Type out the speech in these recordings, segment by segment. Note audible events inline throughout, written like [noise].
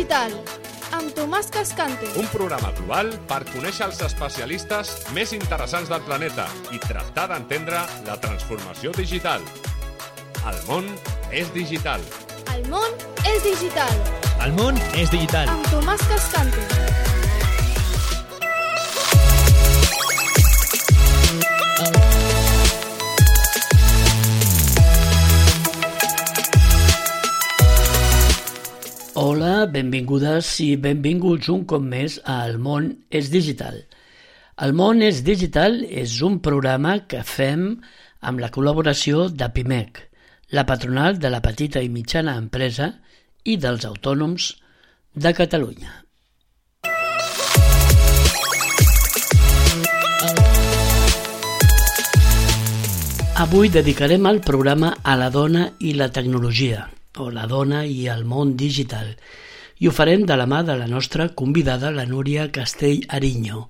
digital, amb Tomàs Cascante. Un programa global per conèixer els especialistes més interessants del planeta i tractar d'entendre la transformació digital. El món és digital. El món és digital, El món és digital. amb Tomàs Cascante. Hola, benvingudes i benvinguts un cop més a El món és digital. El món és digital és un programa que fem amb la col·laboració de PIMEC, la patronal de la petita i mitjana empresa i dels autònoms de Catalunya. Avui dedicarem el programa a la dona i la tecnologia, o la dona i el món digital, i ho farem de la mà de la nostra convidada, la Núria Castell Ariño.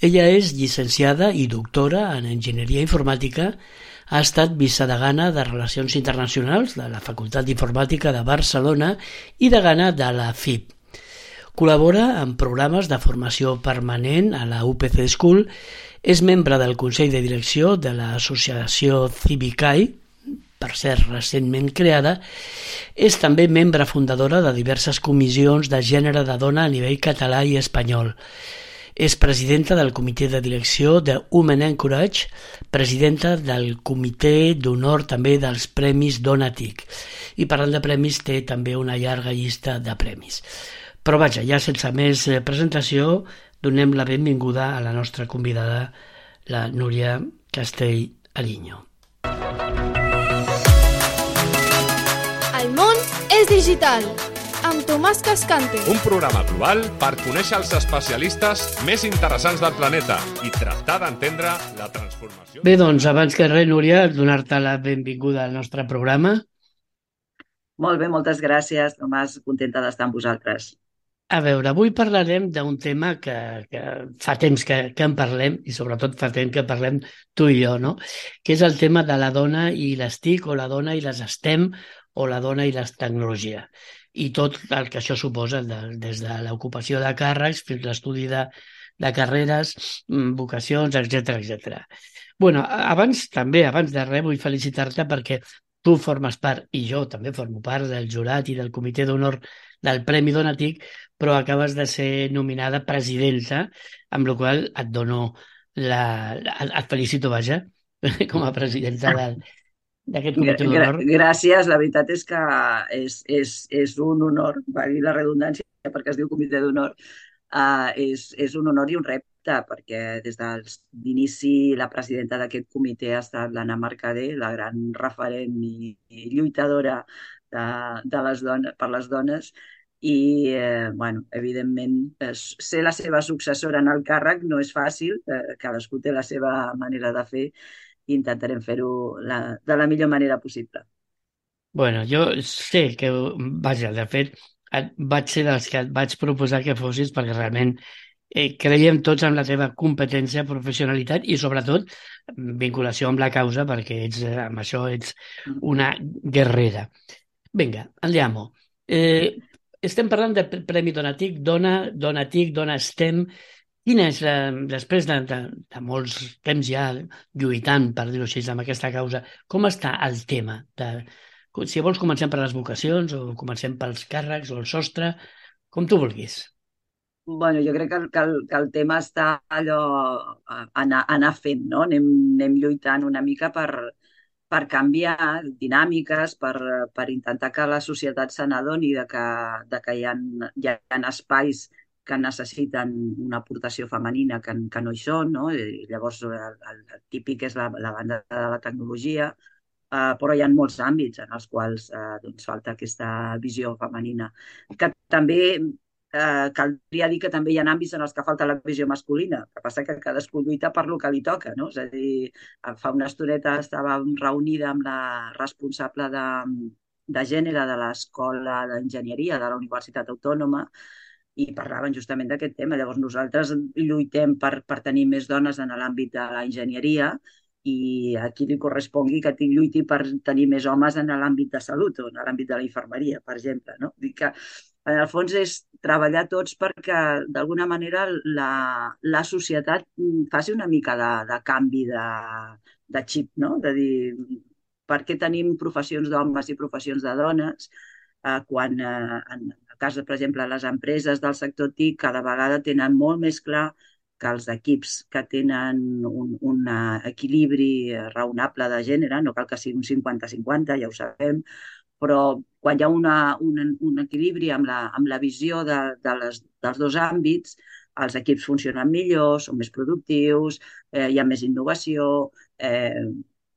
Ella és llicenciada i doctora en Enginyeria Informàtica, ha estat vicedegana de Relacions Internacionals de la Facultat d'Informàtica de Barcelona i degana de la FIP. Col·labora en programes de formació permanent a la UPC School, és membre del Consell de Direcció de l'Associació Civicai, per cert recentment creada, és també membre fundadora de diverses comissions de gènere de dona a nivell català i espanyol. És presidenta del comitè de direcció de Women Encourage, presidenta del comitè d'honor també dels Premis Donatic. I parlant de premis, té també una llarga llista de premis. Però vaja, ja sense més eh, presentació, donem la benvinguda a la nostra convidada, la Núria Castell Ariño. El digital, amb Tomàs Cascante. Un programa global per conèixer els especialistes més interessants del planeta i tractar d'entendre la transformació... Bé, doncs, abans que res, Núria, donar-te la benvinguda al nostre programa. Molt bé, moltes gràcies, Tomàs. Contenta d'estar amb vosaltres. A veure, avui parlarem d'un tema que, que fa temps que, que en parlem, i sobretot fa temps que parlem tu i jo, no? que és el tema de la dona i les TIC, o la dona i les STEM, o la dona i les tecnologia. I tot el que això suposa, de, des de l'ocupació de càrrecs fins a l'estudi de, de carreres, mm, vocacions, etc etc. bueno, abans també, abans de res, vull felicitar-te perquè tu formes part, i jo també formo part del jurat i del comitè d'honor del Premi Donatic, però acabes de ser nominada presidenta, amb la qual et dono la, la, et felicito, vaja, [laughs] com a presidenta del, d'aquest comitè d'honor. Gràcies, la veritat és que és, és, és un honor, va dir la redundància, perquè es diu comitè d'honor, uh, és, és un honor i un repte, perquè des del d'inici la presidenta d'aquest comitè ha estat l'Anna Mercader, la gran referent i, i lluitadora de, de les dones, per les dones, i, eh, bueno, evidentment, eh, ser la seva successora en el càrrec no és fàcil, eh, cadascú té la seva manera de fer, i intentarem fer-ho la, de la millor manera possible. Bueno, jo sé que, vaja, de fet, et, vaig ser dels que et vaig proposar que fossis perquè realment eh, creiem tots en la teva competència, professionalitat i sobretot vinculació amb la causa perquè ets, eh, amb això ets una guerrera. Vinga, andiamo. Eh, estem parlant de Pre- Premi Donatic, Dona, Donatic, Dona STEM. Quina és, la, després de, de, de molts temps ja lluitant, per dir-ho així, amb aquesta causa, com està el tema? De, si vols comencem per les vocacions o comencem pels càrrecs o el sostre, com tu vulguis. bueno, jo crec que, el- que, el, que el tema està allò anar, anar fent, no? Anem, anem lluitant una mica per, per canviar dinàmiques, per, per intentar que la societat se n'adoni de que, de que hi ha, hi ha espais que necessiten una aportació femenina que, que no hi són, no? I llavors el, el, el típic és la, la banda de la tecnologia, eh, però hi ha molts àmbits en els quals eh, doncs, falta aquesta visió femenina. Que també eh, caldria dir que també hi ha àmbits en els que falta la visió masculina, que passa que cadascú lluita per lo que li toca, no? És a dir, fa una estoneta estàvem reunida amb la responsable de, de gènere de l'Escola d'Enginyeria de la Universitat Autònoma i parlaven justament d'aquest tema. Llavors nosaltres lluitem per, per tenir més dones en l'àmbit de l'enginyeria i a qui li correspongui que lluiti per tenir més homes en l'àmbit de salut o en l'àmbit de la infermeria, per exemple. No? Dic que en el fons és treballar tots perquè d'alguna manera la, la societat faci una mica de, de canvi de, de xip, no? De dir, per què tenim professions d'homes i professions de dones eh, quan eh, en cas, per exemple, les empreses del sector TIC cada vegada tenen molt més clar que els equips que tenen un, un equilibri raonable de gènere, no cal que sigui un 50-50, ja ho sabem, però quan hi ha una, un, un equilibri amb la, amb la visió de, de les, dels dos àmbits, els equips funcionen millor, són més productius, eh, hi ha més innovació, eh,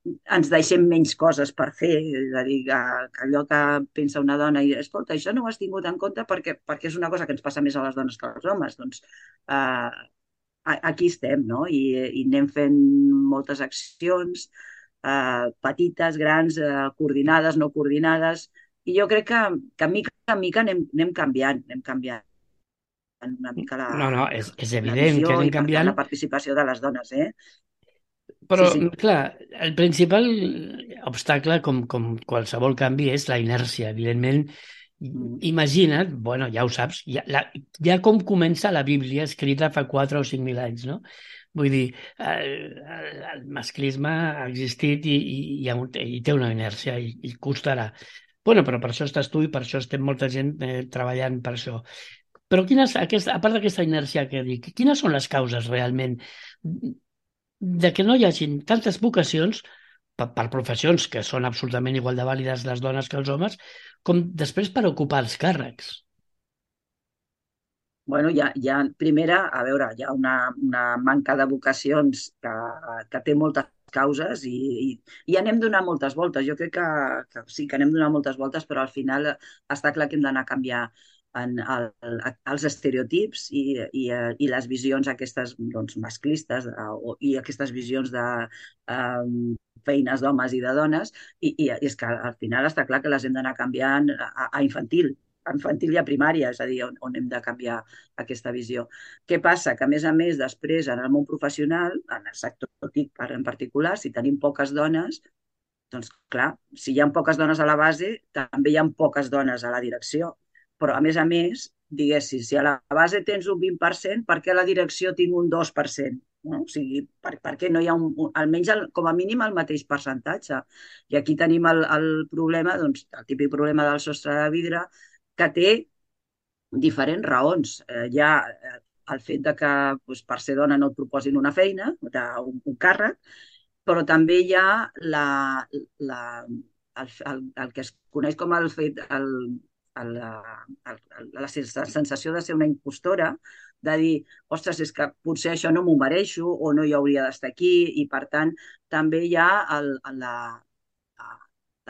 ens deixem menys coses per fer, és a dir, que, que allò que pensa una dona i, escolta, això no ho has tingut en compte perquè, perquè és una cosa que ens passa més a les dones que als homes, doncs eh, aquí estem, no? I, i anem fent moltes accions, eh, petites, grans, eh, coordinades, no coordinades, i jo crec que, que mica en mica anem, anem canviant, anem canviant una mica la, no, no, és, és evident que anem canviant. la participació de les dones, eh? Però, sí, sí. clar, el principal obstacle, com, com qualsevol canvi, és la inèrcia. Evidentment, mm. imagina't, bueno, ja ho saps, ja, la, ja com comença la Bíblia escrita fa 4 o 5.000 anys, no? Vull dir, el, el masclisme ha existit i, i, i, i té una inèrcia i, i costarà. Bueno, però per això estàs tu i per això estem molta gent eh, treballant per això. Però quines, aquesta, a part d'aquesta inèrcia que dic, quines són les causes realment de que no hi hagin tantes vocacions per, per professions que són absolutament igual de vàlides les dones que els homes, com després per ocupar els càrrecs? bueno, hi ha, primera, a veure, hi ha una, una manca de vocacions que, que té moltes causes i, i, i anem donant moltes voltes. Jo crec que, que sí que anem donant moltes voltes, però al final està clar que hem d'anar a canviar en el, els estereotips i, i, i les visions aquestes doncs, masclistes de, o, i aquestes visions de um, feines d'homes i de dones i, i és que al final està clar que les hem d'anar canviant a, a infantil, a infantil i a primària, és a dir, on, on hem de canviar aquesta visió. Què passa? Que, a més a més, després, en el món professional, en el sector TIC en particular, si tenim poques dones, doncs, clar, si hi ha poques dones a la base, també hi ha poques dones a la direcció però a més a més, diguéssim, si a la base tens un 20%, per què a la direcció tinc un 2%? No? O sigui, per, per què no hi ha un, un almenys el, com a mínim el mateix percentatge? I aquí tenim el, el problema, doncs, el típic problema del sostre de vidre, que té diferents raons. Eh, hi ha eh, el fet de que doncs, per ser dona no et proposin una feina, un, un càrrec, però també hi ha la, la, el, el, el que es coneix com el fet, el, la, la, la sensació de ser una impostora, de dir, ostres, és que potser això no m'ho mereixo o no hi hauria d'estar aquí i, per tant, també hi ha el, la, la,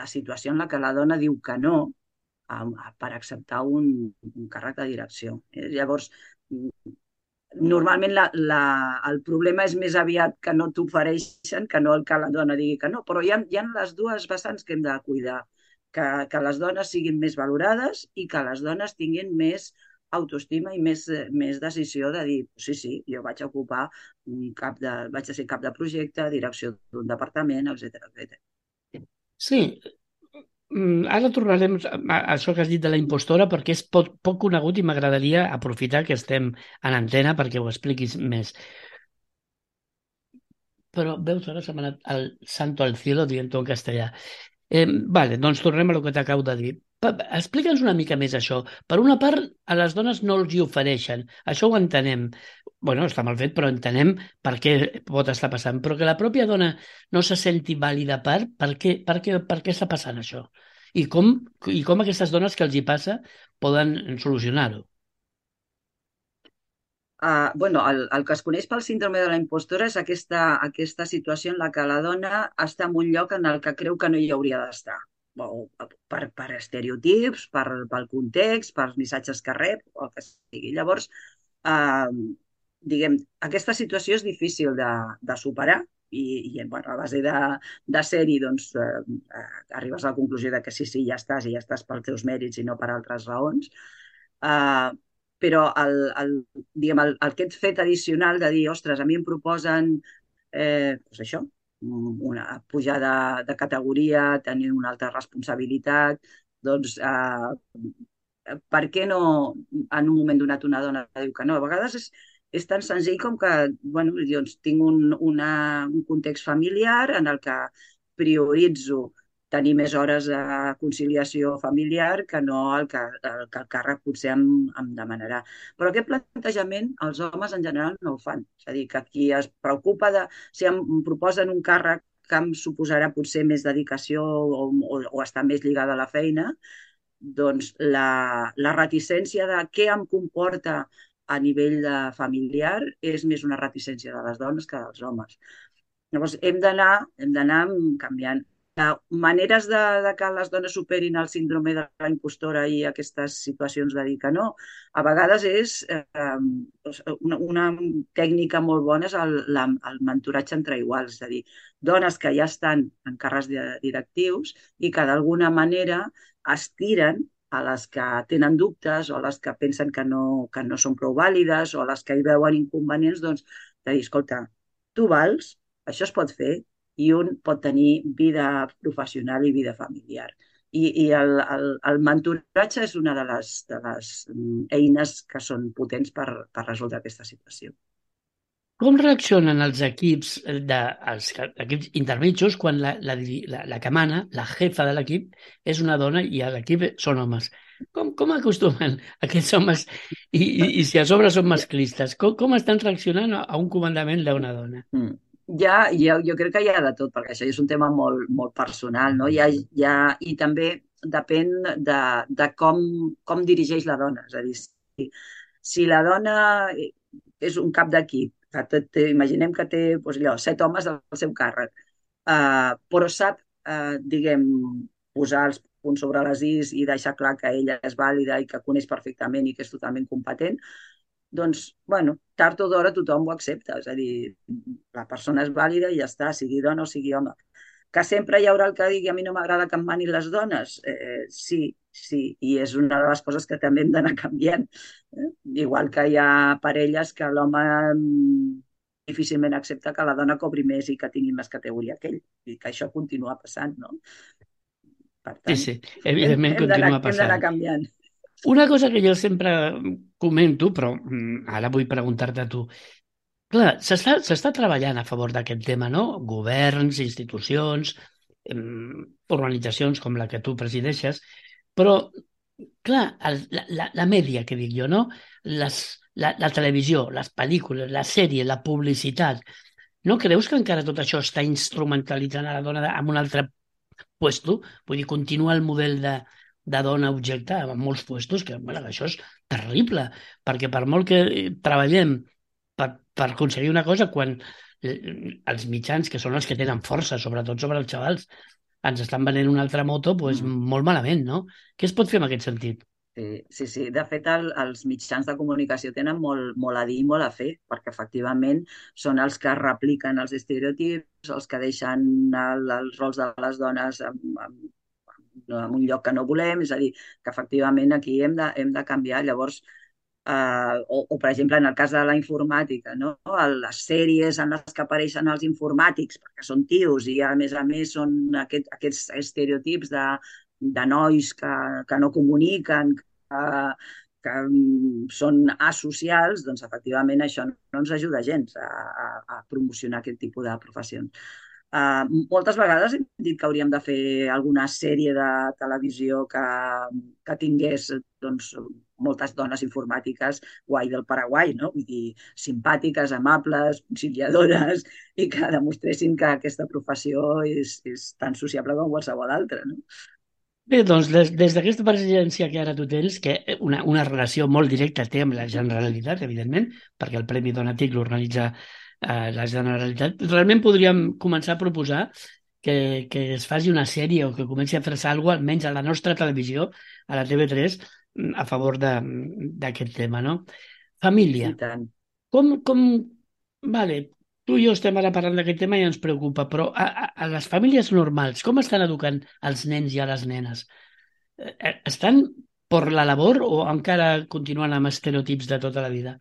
la situació en la que la dona diu que no a, a, per acceptar un, un càrrec de direcció. Eh, llavors, normalment la, la, el problema és més aviat que no t'ofereixen que no el que la dona digui que no, però hi ha, hi ha les dues vessants que hem de cuidar que, que les dones siguin més valorades i que les dones tinguin més autoestima i més, més decisió de dir, sí, sí, jo vaig ocupar un cap de, vaig ser cap de projecte, direcció d'un departament, etc etc. Sí, mm, ara tornarem a això que has dit de la impostora perquè és poc, poc conegut i m'agradaria aprofitar que estem en antena perquè ho expliquis més. Però veus, ara se m'ha anat el santo al cielo dient-ho en castellà. Eh, vale, doncs tornem a lo que t'acabo de dir. Explica'ns una mica més això. Per una part, a les dones no els hi ofereixen. Això ho entenem. bueno, està mal fet, però entenem per què pot estar passant. Però que la pròpia dona no se senti vàlida per, per què, per què, per què està passant això? I com, I com aquestes dones que els hi passa poden solucionar-ho? Uh, bueno, el, el que es coneix pel síndrome de la impostora és aquesta, aquesta situació en la que la dona està en un lloc en el que creu que no hi hauria d'estar. Per, per estereotips, per, pel context, per missatges que rep, o el que sigui. Llavors, uh, diguem, aquesta situació és difícil de, de superar i, i bueno, a base de, de ser-hi doncs, eh, arribes a la conclusió de que sí, sí, ja estàs i ja estàs pels teus mèrits i no per altres raons. Uh, però el, el, diguem, el, aquest fet addicional de dir, ostres, a mi em proposen eh, doncs això, una pujada de categoria, tenir una altra responsabilitat, doncs eh, per què no en un moment donat una dona diu que no? A vegades és, és tan senzill com que bueno, doncs, tinc un, una, un context familiar en el que prioritzo tenir més hores de conciliació familiar que no el que el, que el càrrec potser em, em demanarà. Però aquest plantejament els homes en general no el fan. És a dir, que qui es preocupa de si em proposen un càrrec que em suposarà potser més dedicació o, o, o estar més lligada a la feina, doncs la, la reticència de què em comporta a nivell de familiar és més una reticència de les dones que dels homes. Llavors, hem d'anar canviant maneres de, de que les dones superin el síndrome de la impostora i aquestes situacions de dir que no, a vegades és eh, una, una tècnica molt bona és el, la, el mentoratge entre iguals, és a dir, dones que ja estan en càrrecs directius i que d'alguna manera estiren a les que tenen dubtes o a les que pensen que no, que no són prou vàlides o a les que hi veuen inconvenients, doncs, de dir, escolta, tu vals, això es pot fer, i un pot tenir vida professional i vida familiar. I, i el, el, el mentoratge és una de les, de les mm, eines que són potents per, per resoldre aquesta situació. Com reaccionen els equips, de, els equips intermitjos quan la, la, la, la que mana, la jefa de l'equip, és una dona i l'equip són homes? Com, com acostumen [laughs] aquests homes i, i, i si a sobre són masclistes? Com, com estan reaccionant a un comandament d'una dona? Mm ja, ja, jo crec que hi ha de tot, perquè això és un tema molt, molt personal, no? Hi ha, hi ha, I també depèn de, de com, com dirigeix la dona. És a dir, si, si la dona és un cap d'equip, imaginem que té doncs, allò, set homes al seu càrrec, uh, però sap, uh, diguem, posar els punts sobre les is i deixar clar que ella és vàlida i que coneix perfectament i que és totalment competent, doncs, bueno, tard o d'hora tothom ho accepta. És a dir, la persona és vàlida i ja està, sigui dona o sigui home. Que sempre hi haurà el que digui a mi no m'agrada que em manin les dones? Eh, sí, sí, i és una de les coses que també hem d'anar [laughs] canviant. Eh? Igual que hi ha parelles que l'home mm, difícilment accepta que la dona cobri més i que tingui més categoria que ell, i que això continua passant, no? Per tant, sí, sí, evidentment hem, continua passant. Hem d'anar canviant. Una cosa que jo sempre comento, però mm, ara vull preguntar-te a tu. Clar, s'està treballant a favor d'aquest tema, no? Governs, institucions, organitzacions com la que tu presideixes, però, clar, el, la, la, la mèdia, que dic jo, no? Les, la, la televisió, les pel·lícules, la sèrie, la publicitat, no creus que encara tot això està instrumentalitzant a la dona en un altre puesto? Vull dir, continua el model de, de dona objecte en molts puestos, que bueno, això és terrible, perquè per molt que treballem per, per aconseguir una cosa, quan els mitjans, que són els que tenen força, sobretot sobre els xavals, ens estan venent una altra moto, doncs mm. molt malament, no? Què es pot fer en aquest sentit? Sí, sí, sí. De fet, el, els mitjans de comunicació tenen molt, molt a dir i molt a fer, perquè efectivament són els que repliquen els estereotips, els que deixen el, els rols de les dones amb, amb en un lloc que no volem, és a dir, que efectivament aquí hem de, hem de canviar. Llavors, eh, o, o, per exemple, en el cas de la informàtica, no? les sèries en les que apareixen els informàtics, perquè són tios i a més a més són aquest, aquests estereotips de, de nois que, que no comuniquen, que, que són asocials, doncs efectivament això no ens ajuda gens a, a, a promocionar aquest tipus de professions. Uh, moltes vegades hem dit que hauríem de fer alguna sèrie de televisió que, que tingués doncs, moltes dones informàtiques guai del Paraguai, no? Vull dir, simpàtiques, amables, conciliadores, i que demostressin que aquesta professió és, és tan sociable com qualsevol altra, no? Bé, doncs des, des d'aquesta presidència que ara tu tens, que una, una relació molt directa té amb la Generalitat, evidentment, perquè el Premi Donatic l'organitza eh, la Generalitat. Realment podríem començar a proposar que, que es faci una sèrie o que comenci a fer-se alguna cosa, almenys a la nostra televisió, a la TV3, a favor d'aquest tema, no? Família. Com, com... Vale, tu i jo estem ara parlant d'aquest tema i ens preocupa, però a, a, a les famílies normals, com estan educant els nens i a les nenes? Eh, eh, estan per la labor o encara continuen amb estereotips de tota la vida?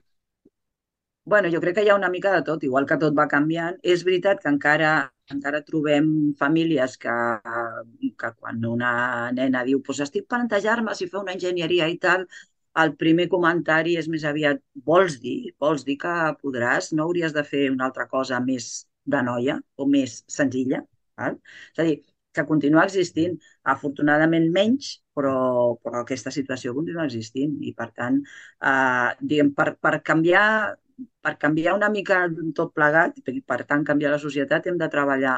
Bueno, jo crec que hi ha una mica de tot, igual que tot va canviant. És veritat que encara encara trobem famílies que, que quan una nena diu pues estic plantejar-me si fer una enginyeria i tal, el primer comentari és més aviat vols dir, vols dir que podràs, no hauries de fer una altra cosa més de noia o més senzilla. Val? És a dir, que continua existint, afortunadament menys, però, però aquesta situació continua existint i per tant, eh, diguem, per, per canviar per canviar una mica tot plegat, i per tant canviar la societat, hem de treballar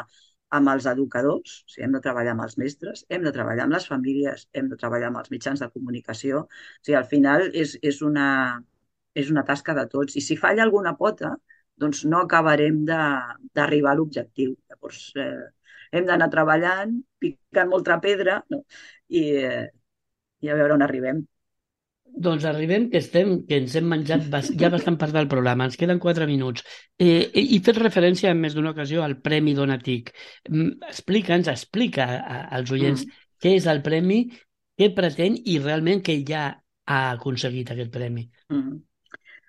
amb els educadors, o sigui, hem de treballar amb els mestres, hem de treballar amb les famílies, hem de treballar amb els mitjans de comunicació. O sigui, al final és, és, una, és una tasca de tots. I si falla alguna pota, doncs no acabarem d'arribar a l'objectiu. Llavors, eh, hem d'anar treballant, picant molta pedra no? I, eh, i a veure on arribem. Doncs arribem que estem, que ens hem menjat ja bastant part del programa, ens queden quatre minuts. Eh, I fet referència en més d'una ocasió al Premi Donatic. Mm, explica'ns, explica als oients mm. què és el premi, què pretén i realment què ja ha aconseguit aquest premi. Mm.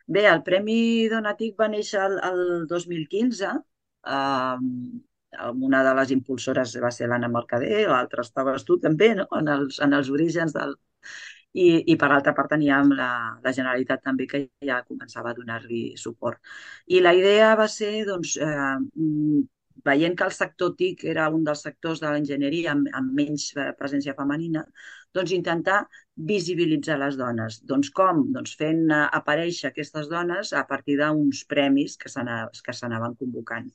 Bé, el Premi Donatic va néixer el, el 2015. Eh, una de les impulsores va ser l'Anna Mercader, l'altra estaves tu també, no? en, els, en els orígens del, i, i per altra part teníem la, la Generalitat també que ja començava a donar-li suport. I la idea va ser, doncs, eh, veient que el sector TIC era un dels sectors de l'enginyeria amb, amb menys eh, presència femenina, doncs intentar visibilitzar les dones. Doncs com? Doncs fent eh, aparèixer aquestes dones a partir d'uns premis que s'anaven convocant.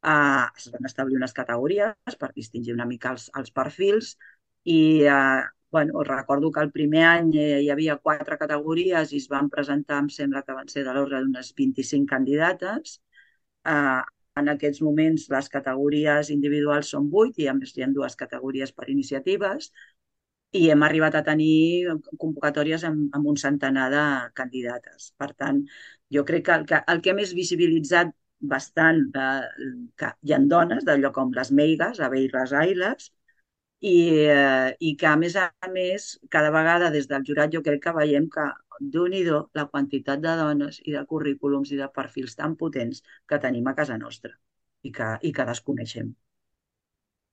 Uh, es van establir unes categories per distingir una mica els, els perfils i uh, bueno, recordo que el primer any eh, hi havia quatre categories i es van presentar, em sembla que van ser de l'ordre d'unes 25 candidates. Eh, en aquests moments les categories individuals són 8 i a més hi ha dues categories per iniciatives i hem arribat a tenir convocatòries amb, amb un centenar de candidates. Per tant, jo crec que el que, el que més visibilitzat bastant eh, que hi ha dones, d'allò com les meigas, les ailes, i, eh, i que a més a més cada vegada des del jurat jo crec que veiem que déu nhi la quantitat de dones i de currículums i de perfils tan potents que tenim a casa nostra i que, i que desconeixem.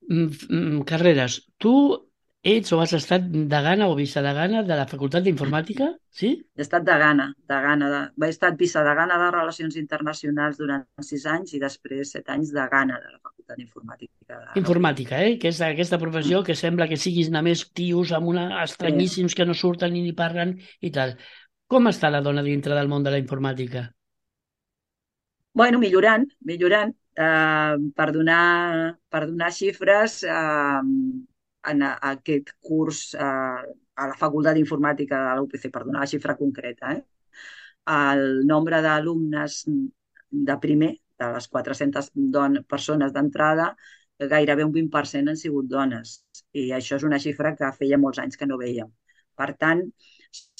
Mm, mm, Carreras, tu ets o has estat de Gana o vicedegana de la Facultat d'Informàtica, sí? He estat de Gana, de Gana. De... He estat vicedegana de Relacions Internacionals durant sis anys i després set anys de Gana de la Facultat d'informàtica. Informàtica, eh? Que és aquesta professió que sembla que siguis només tios amb una estranyíssims que no surten ni ni parlen i tal. Com està la dona dintre del món de la informàtica? Bueno, millorant, millorant. Uh, per, donar, per donar xifres, uh, en aquest curs uh, a la Facultat d'Informàtica de l'UPC, per donar la xifra concreta, eh? el nombre d'alumnes de primer de les 400 don persones d'entrada, gairebé un 20% han sigut dones. I això és una xifra que feia molts anys que no veiem. Per tant,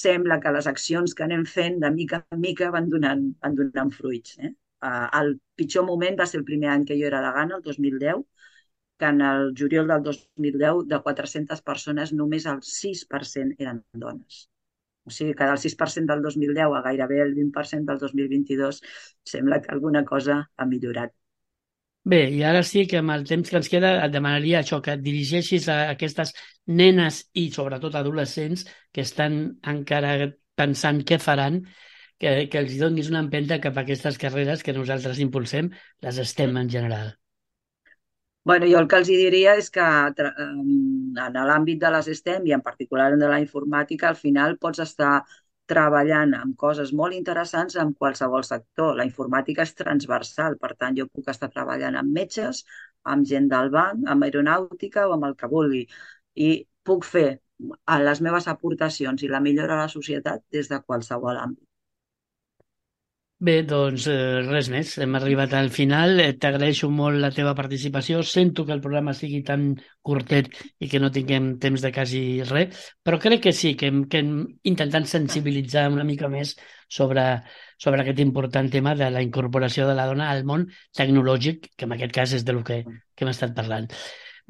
sembla que les accions que anem fent de mica en mica van donant, van donant fruits. Eh? El pitjor moment va ser el primer any que jo era de Gana, el 2010, que en el juliol del 2010 de 400 persones només el 6% eren dones. O sigui que del 6% del 2010 a gairebé el 20% del 2022 sembla que alguna cosa ha millorat. Bé, i ara sí que amb el temps que ens queda et demanaria això, que et dirigeixis a aquestes nenes i sobretot adolescents que estan encara pensant què faran, que, que els donis una empenta cap a aquestes carreres que nosaltres impulsem, les estem en general. Bueno, jo el que els diria és que en l'àmbit de les STEM i en particular de la informàtica, al final pots estar treballant amb coses molt interessants en qualsevol sector. La informàtica és transversal, per tant, jo puc estar treballant amb metges, amb gent del banc, amb aeronàutica o amb el que vulgui. I puc fer les meves aportacions i la millora a la societat des de qualsevol àmbit. Bé, doncs eh, res més. Hem arribat al final. Eh, T'agraeixo molt la teva participació. Sento que el programa sigui tan curtet i que no tinguem temps de quasi res, però crec que sí, que hem, que hem intentat sensibilitzar una mica més sobre, sobre aquest important tema de la incorporació de la dona al món tecnològic, que en aquest cas és del que, que hem estat parlant.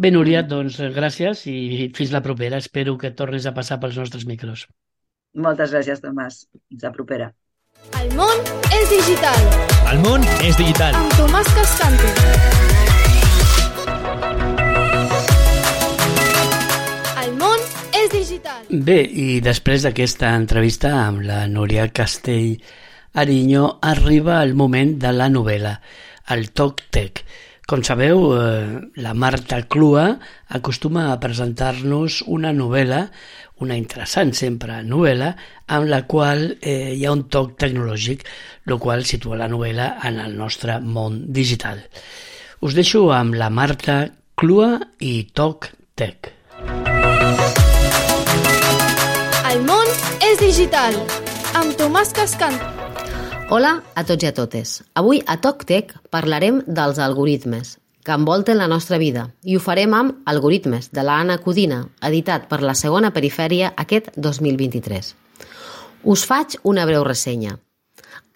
Bé, Núria, doncs gràcies i fins la propera. Espero que tornis a passar pels nostres micros. Moltes gràcies, Tomàs. Fins la propera. El món és digital. El món és digital. Amb Tomàs Cascante. El món és digital. Bé, i després d'aquesta entrevista amb la Núria Castell Ariño arriba el moment de la novel·la, el Toc Tec. Com sabeu, eh, la Marta Clua acostuma a presentar-nos una novel·la, una interessant sempre novel·la, amb la qual eh, hi ha un toc tecnològic, el qual situa la novel·la en el nostre món digital. Us deixo amb la Marta Clua i Toc Tec. El món és digital. Amb Tomàs Cascant. Hola a tots i a totes. Avui a TocTec parlarem dels algoritmes que envolten la nostra vida i ho farem amb Algoritmes, de la Anna Codina, editat per la segona perifèria aquest 2023. Us faig una breu ressenya.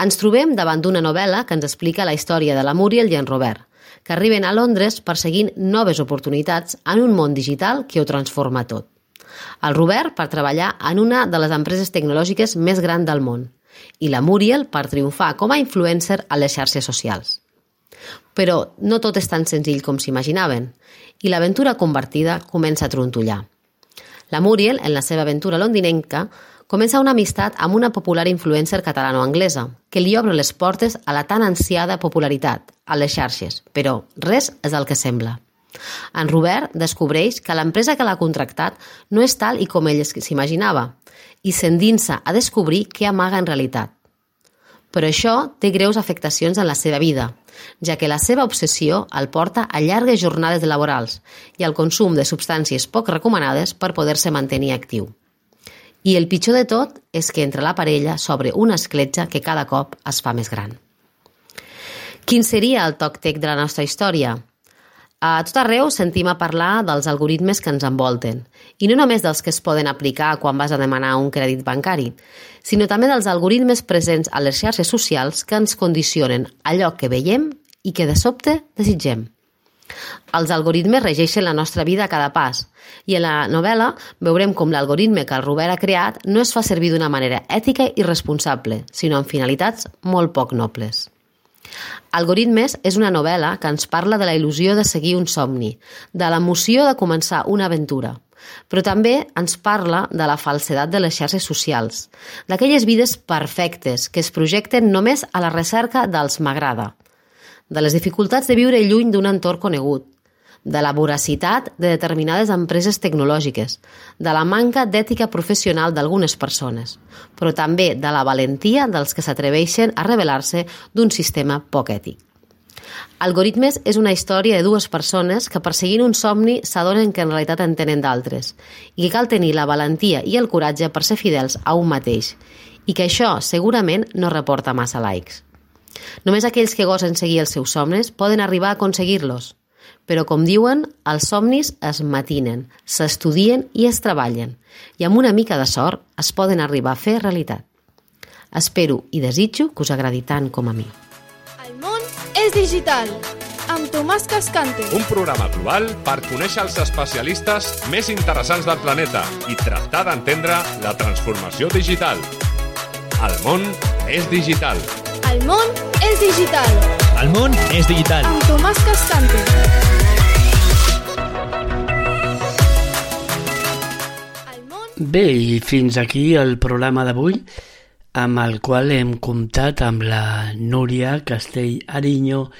Ens trobem davant d'una novel·la que ens explica la història de la Muriel i en Robert, que arriben a Londres perseguint noves oportunitats en un món digital que ho transforma tot. El Robert per treballar en una de les empreses tecnològiques més grans del món i la Muriel per triomfar com a influencer a les xarxes socials. Però no tot és tan senzill com s'imaginaven i l'aventura convertida comença a trontollar. La Muriel, en la seva aventura londinenca, comença una amistat amb una popular influencer catalano-anglesa que li obre les portes a la tan ansiada popularitat a les xarxes, però res és el que sembla. En Robert descobreix que l'empresa que l'ha contractat no és tal i com ell s'imaginava i s'endinsa a descobrir què amaga en realitat. Però això té greus afectacions en la seva vida, ja que la seva obsessió el porta a llargues jornades laborals i al consum de substàncies poc recomanades per poder-se mantenir actiu. I el pitjor de tot és que entre la parella s'obre una escletxa que cada cop es fa més gran. Quin seria el toc tec de la nostra història? A tot arreu sentim a parlar dels algoritmes que ens envolten, i no només dels que es poden aplicar quan vas a demanar un crèdit bancari, sinó també dels algoritmes presents a les xarxes socials que ens condicionen allò que veiem i que de sobte desitgem. Els algoritmes regeixen la nostra vida a cada pas, i en la novel·la veurem com l'algoritme que el Robert ha creat no es fa servir d'una manera ètica i responsable, sinó amb finalitats molt poc nobles. Algoritmes és una novel·la que ens parla de la il·lusió de seguir un somni, de l'emoció de començar una aventura, però també ens parla de la falsedat de les xarxes socials, d'aquelles vides perfectes que es projecten només a la recerca dels m'agrada, de les dificultats de viure lluny d'un entorn conegut, de la voracitat de determinades empreses tecnològiques, de la manca d'ètica professional d'algunes persones, però també de la valentia dels que s'atreveixen a revelar-se d'un sistema poc ètic. Algoritmes és una història de dues persones que perseguint un somni s'adonen que en realitat en tenen d'altres i que cal tenir la valentia i el coratge per ser fidels a un mateix i que això segurament no reporta massa likes. Només aquells que gosen seguir els seus somnis poden arribar a aconseguir-los, però, com diuen, els somnis es matinen, s'estudien i es treballen, i amb una mica de sort es poden arribar a fer realitat. Espero i desitjo que us agradi tant com a mi. El món és digital. Amb Tomàs Cascante. Un programa global per conèixer els especialistes més interessants del planeta i tractar d'entendre la transformació digital. El món és digital. El món és digital. El món és digital. Amb Tomàs món Bé, i fins aquí el programa d'avui, amb el qual hem comptat amb la Núria Castell Ariño,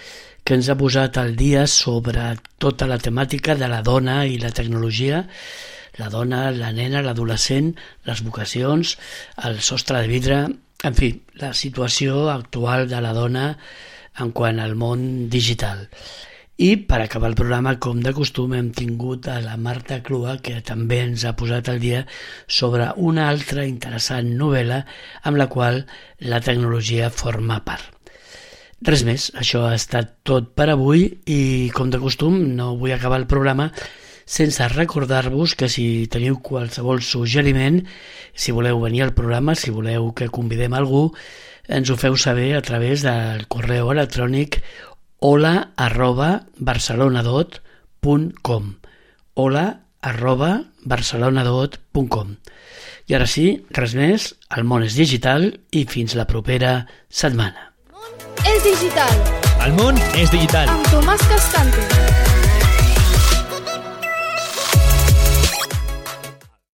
que ens ha posat al dia sobre tota la temàtica de la dona i la tecnologia, la dona, la nena, l'adolescent, les vocacions, el sostre de vidre, en fi, la situació actual de la dona en quant al món digital. I per acabar el programa, com de costum, hem tingut a la Marta Clua, que també ens ha posat al dia sobre una altra interessant novel·la amb la qual la tecnologia forma part. Res més, això ha estat tot per avui i, com de costum, no vull acabar el programa sense recordar-vos que si teniu qualsevol suggeriment, si voleu venir al programa, si voleu que convidem algú, ens ho feu saber a través del correu electrònic hola arroba barcelonadot.com hola arroba barcelonadot.com I ara sí, res més, el món és digital i fins la propera setmana. és digital. El món és digital. Amb Tomàs Cascante.